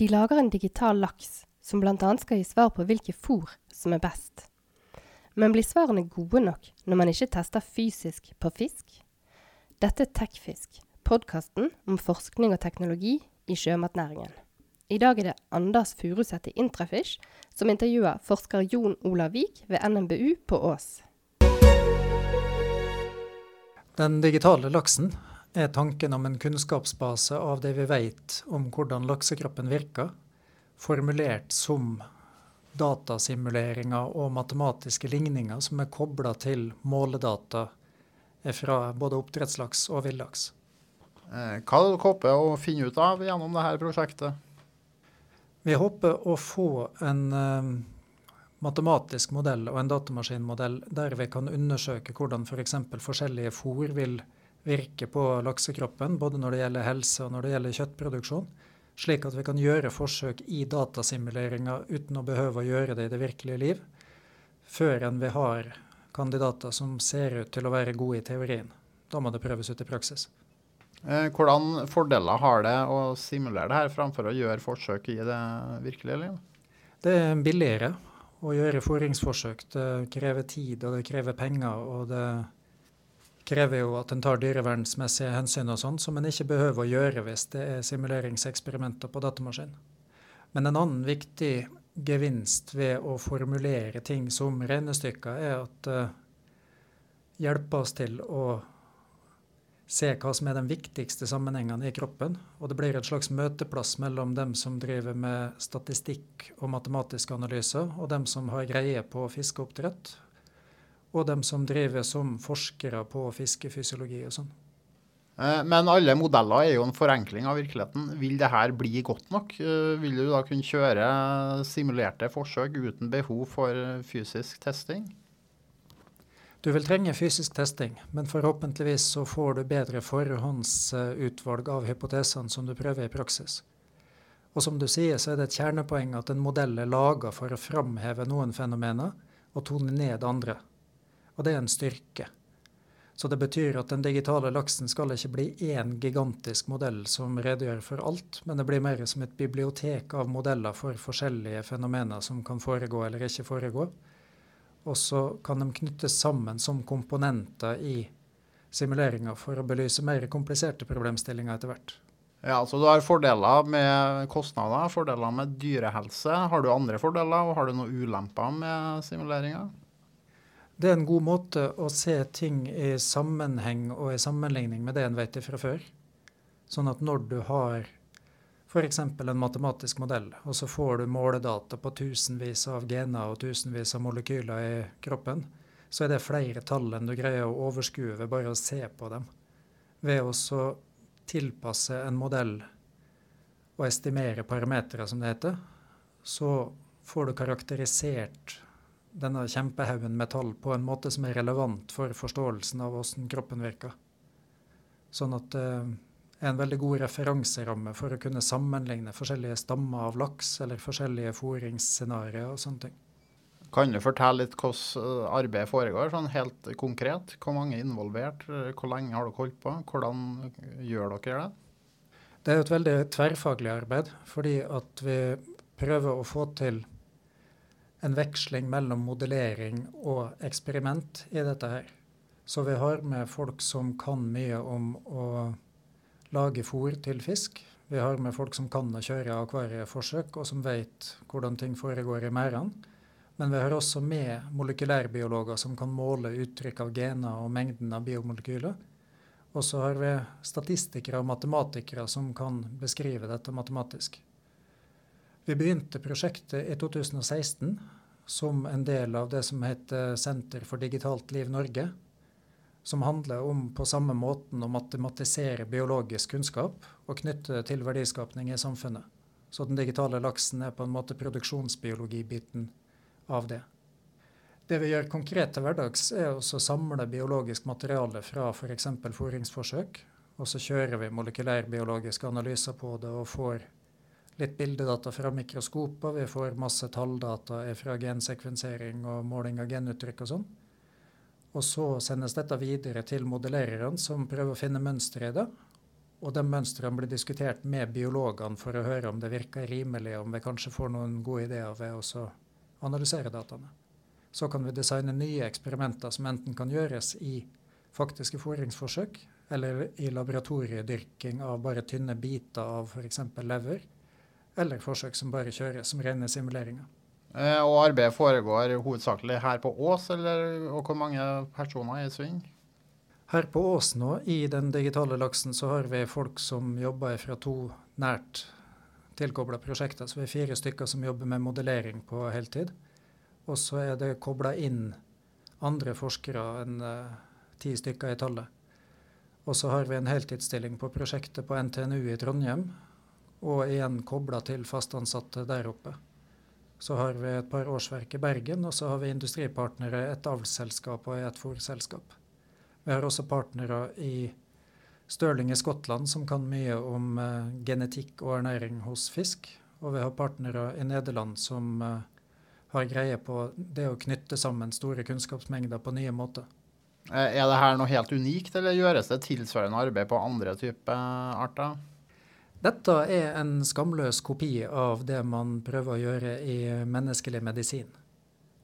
De lager en digital laks, som bl.a. skal gi svar på hvilke fôr som er best. Men blir svarene gode nok når man ikke tester fysisk på fisk? Dette er Tekfisk, podkasten om forskning og teknologi i sjømatnæringen. I dag er det Anders Furuseth i Intrafish som intervjuer forsker Jon Olav Vik ved NMBU på Ås. Den digitale laksen er tanken om en kunnskapsbase av det vi vet om hvordan laksekroppen virker, formulert som datasimuleringer og matematiske ligninger som er kobla til måledata fra både oppdrettslaks og villaks. Eh, hva er håper å finne ut av gjennom dette prosjektet? Vi håper å få en uh, matematisk modell og en datamaskinmodell der vi kan undersøke hvordan f.eks. For forskjellige fôr vil virke på laksekroppen, både når det gjelder helse og når det gjelder kjøttproduksjon slik at vi kan gjøre forsøk i datasimuleringer uten å behøve å gjøre det i det virkelige liv, før enn vi har kandidater som ser ut til å være gode i teorien. Da må det prøves ut i praksis. Eh, hvordan fordeler har det å simulere det her framfor å gjøre forsøk i det virkelige liv? Det er billigere å gjøre foringsforsøk. Det krever tid, og det krever penger. og det krever jo at en tar dyrevernsmessige hensyn og sånn, som en ikke behøver å gjøre hvis det er simuleringseksperimenter på datamaskin. Men en annen viktig gevinst ved å formulere ting som regnestykker, er at uh, hjelper oss til å se hva som er de viktigste sammenhengene i kroppen. Og det blir et slags møteplass mellom dem som driver med statistikk og matematiske analyser, og dem som har greie på fiskeoppdrett og dem som driver som forskere på fiskefysiologi og sånn. Eh, men alle modeller er jo en forenkling av virkeligheten. Vil det her bli godt nok? Eh, vil du da kunne kjøre simulerte forsøk uten behov for fysisk testing? Du vil trenge fysisk testing, men forhåpentligvis så får du bedre forhåndsutvalg av hypotesene som du prøver i praksis. Og som du sier, så er det et kjernepoeng at en modell er laga for å framheve noen fenomener og tone ned andre og det er en styrke. Så det betyr at den digitale laksen skal ikke bli én gigantisk modell som redegjør for alt, men det blir mer som et bibliotek av modeller for forskjellige fenomener som kan foregå eller ikke foregå. Og så kan de knyttes sammen som komponenter i simuleringa for å belyse mer kompliserte problemstillinger etter hvert. Ja, så Du har fordeler med kostnader, fordeler med dyrehelse. Har du andre fordeler, og har du noen ulemper med simuleringa? Det er en god måte å se ting i sammenheng og i sammenligning med det en vet fra før. Sånn at når du har f.eks. en matematisk modell, og så får du måledata på tusenvis av gener og tusenvis av molekyler i kroppen, så er det flere tall enn du greier å overskue ved bare å se på dem. Ved å tilpasse en modell og estimere parametere, som det heter, så får du karakterisert denne kjempehaugen med tall på en måte som er relevant for forståelsen av hvordan kroppen virker. Sånn at det eh, er en veldig god referanseramme for å kunne sammenligne forskjellige stammer av laks eller forskjellige fôringsscenarioer og sånne ting. Kan du fortelle litt hvordan eh, arbeidet foregår, sånn helt konkret? Hvor mange er involvert? Hvor lenge har dere holdt på? Hvordan gjør dere det? Det er et veldig tverrfaglig arbeid, fordi at vi prøver å få til en veksling mellom modellering og eksperiment i dette her. Så vi har med folk som kan mye om å lage fôr til fisk. Vi har med folk som kan å kjøre akvarieforsøk, og som vet hvordan ting foregår i merdene. Men vi har også med molekylærbiologer som kan måle uttrykk av gener og mengden av biomolekyler. Og så har vi statistikere og matematikere som kan beskrive dette matematisk. Vi begynte prosjektet i 2016 som en del av det som heter Senter for digitalt liv Norge. Som handler om på samme måten å matematisere biologisk kunnskap og knytte det til verdiskapning i samfunnet. Så den digitale laksen er på en måte produksjonsbiologibiten av det. Det vi gjør konkret til hverdags, er å samle biologisk materiale fra f.eks. fôringsforsøk. Og så kjører vi molekylærbiologiske analyser på det og får litt bildedata fra mikroskoper. Vi får masse talldata fra gensekvensering og måling av genuttrykk og sånn. Og så sendes dette videre til modellererne, som prøver å finne mønstre i det. Og de mønstrene blir diskutert med biologene for å høre om det virker rimelig, om vi kanskje får noen gode ideer ved å analysere dataene. Så kan vi designe nye eksperimenter som enten kan gjøres i faktiske fôringsforsøk, eller i laboratoriedyrking av bare tynne biter av f.eks. lever, eller forsøk som bare kjøres som rene simuleringer. Eh, og arbeidet foregår hovedsakelig her på Ås, eller, og hvor mange personer er i sving? Her på Ås nå, i den digitale laksen, så har vi folk som jobber fra to nært tilkobla prosjekter. Så vi er fire stykker som jobber med modellering på heltid. Og så er det kobla inn andre forskere enn uh, ti stykker i tallet. Og så har vi en heltidsstilling på prosjektet på NTNU i Trondheim, og igjen kobla til fastansatte der oppe. Så har vi et par årsverk i Bergen, og så har vi industripartnere, et avlsselskap og et fòrselskap. Vi har også partnere i Stirling i Skottland som kan mye om uh, genetikk og ernæring hos fisk. Og vi har partnere i Nederland som uh, har greie på det å knytte sammen store kunnskapsmengder på nye måter. Eh, er det her noe helt unikt, eller gjøres det tilsvarende arbeid på andre typer arter? Dette er en skamløs kopi av det man prøver å gjøre i menneskelig medisin.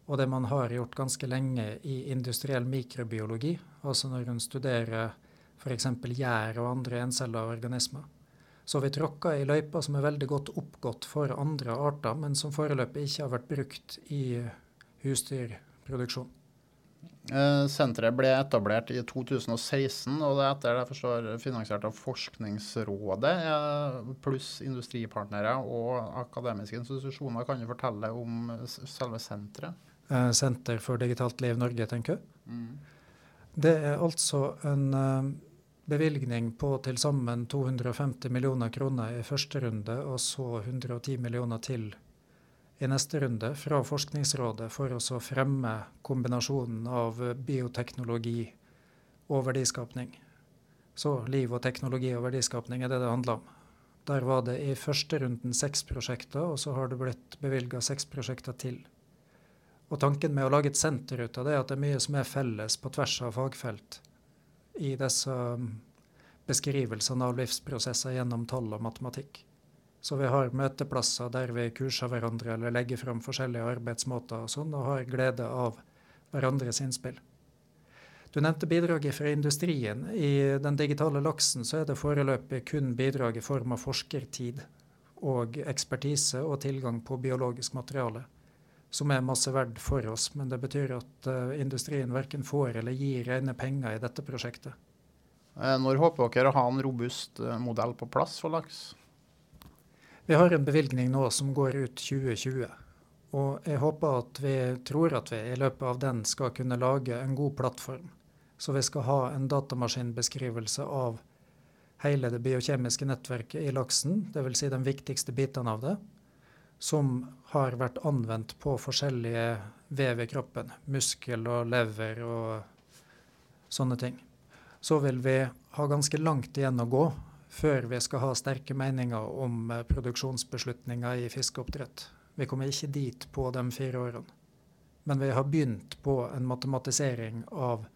Og det man har gjort ganske lenge i industriell mikrobiologi, altså når hun studerer f.eks. gjær og andre encella organismer. Så vi tråkka i løyper som er veldig godt oppgått for andre arter, men som foreløpig ikke har vært brukt i husdyrproduksjon. Eh, senteret ble etablert i 2016, og det er etter det jeg forstår finansiert av Forskningsrådet, pluss industripartnere og akademiske institusjoner. Kan du fortelle om selve senteret? Eh, Senter for digitalt liv Norge, tenker du? Mm. Det er altså en bevilgning på til sammen 250 millioner kroner i første runde, og så 110 millioner til i neste runde fra Forskningsrådet for å fremme kombinasjonen av bioteknologi og verdiskapning. Så liv og teknologi og verdiskapning er det det handler om. Der var det i første runden seks prosjekter, og så har det blitt bevilga seks prosjekter til. Og tanken med å lage et senter ut av det er at det er mye som er felles på tvers av fagfelt i disse um, beskrivelsene av livsprosesser gjennom tall og matematikk. Så vi har møteplasser der vi kurser hverandre eller legger fram forskjellige arbeidsmåter og sånn, og har glede av hverandres innspill. Du nevnte bidraget fra industrien. I den digitale laksen så er det foreløpig kun bidrag i form av forskertid og ekspertise og tilgang på biologisk materiale som er masse verdt for oss. Men det betyr at uh, industrien verken får eller gir rene penger i dette prosjektet. Eh, når håper dere å ha en robust uh, modell på plass for laks? Vi har en bevilgning nå som går ut 2020. Og jeg håper at vi tror at vi i løpet av den skal kunne lage en god plattform. Så vi skal ha en datamaskinbeskrivelse av hele det biokjemiske nettverket i laksen, dvs. Si de viktigste bitene av det som har vært anvendt på forskjellige vev i kroppen. Muskel og lever og sånne ting. Så vil vi ha ganske langt igjen å gå før vi skal ha sterke meninger om eh, produksjonsbeslutninger i fiskeoppdrett. Vi kommer ikke dit på de fire årene. Men vi har begynt på en matematisering av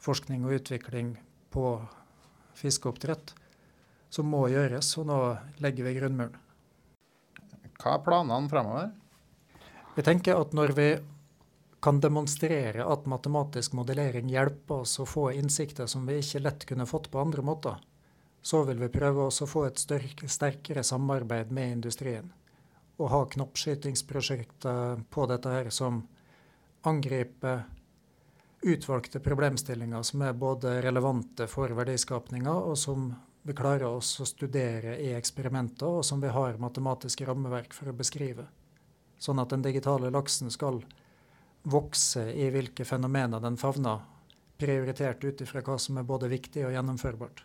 forskning og utvikling på fiskeoppdrett som må gjøres, og nå legger vi grunnmuren. Hva er planene fremover? Vi tenker at når vi kan demonstrere at matematisk modellering hjelper oss å få innsikter som vi ikke lett kunne fått på andre måter, så vil vi prøve å få et sterkere samarbeid med industrien. Og ha knoppskytingsprosjekter på dette her som angriper utvalgte problemstillinger som er både relevante for verdiskapninga, og som vi klarer oss å studere i eksperimenter, og som vi har matematiske rammeverk for å beskrive. Sånn at den digitale laksen skal vokse i hvilke fenomener den favner, prioritert ut ifra hva som er både viktig og gjennomførbart.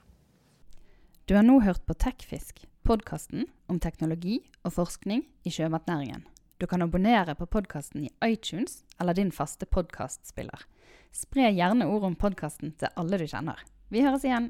Du har nå hørt på Tekfisk, podkasten om teknologi og forskning i sjømatnæringen. Du kan abonnere på podkasten i iTunes eller din faste podkastspiller. Spre gjerne ord om podkasten til alle du kjenner. Vi høres igjen!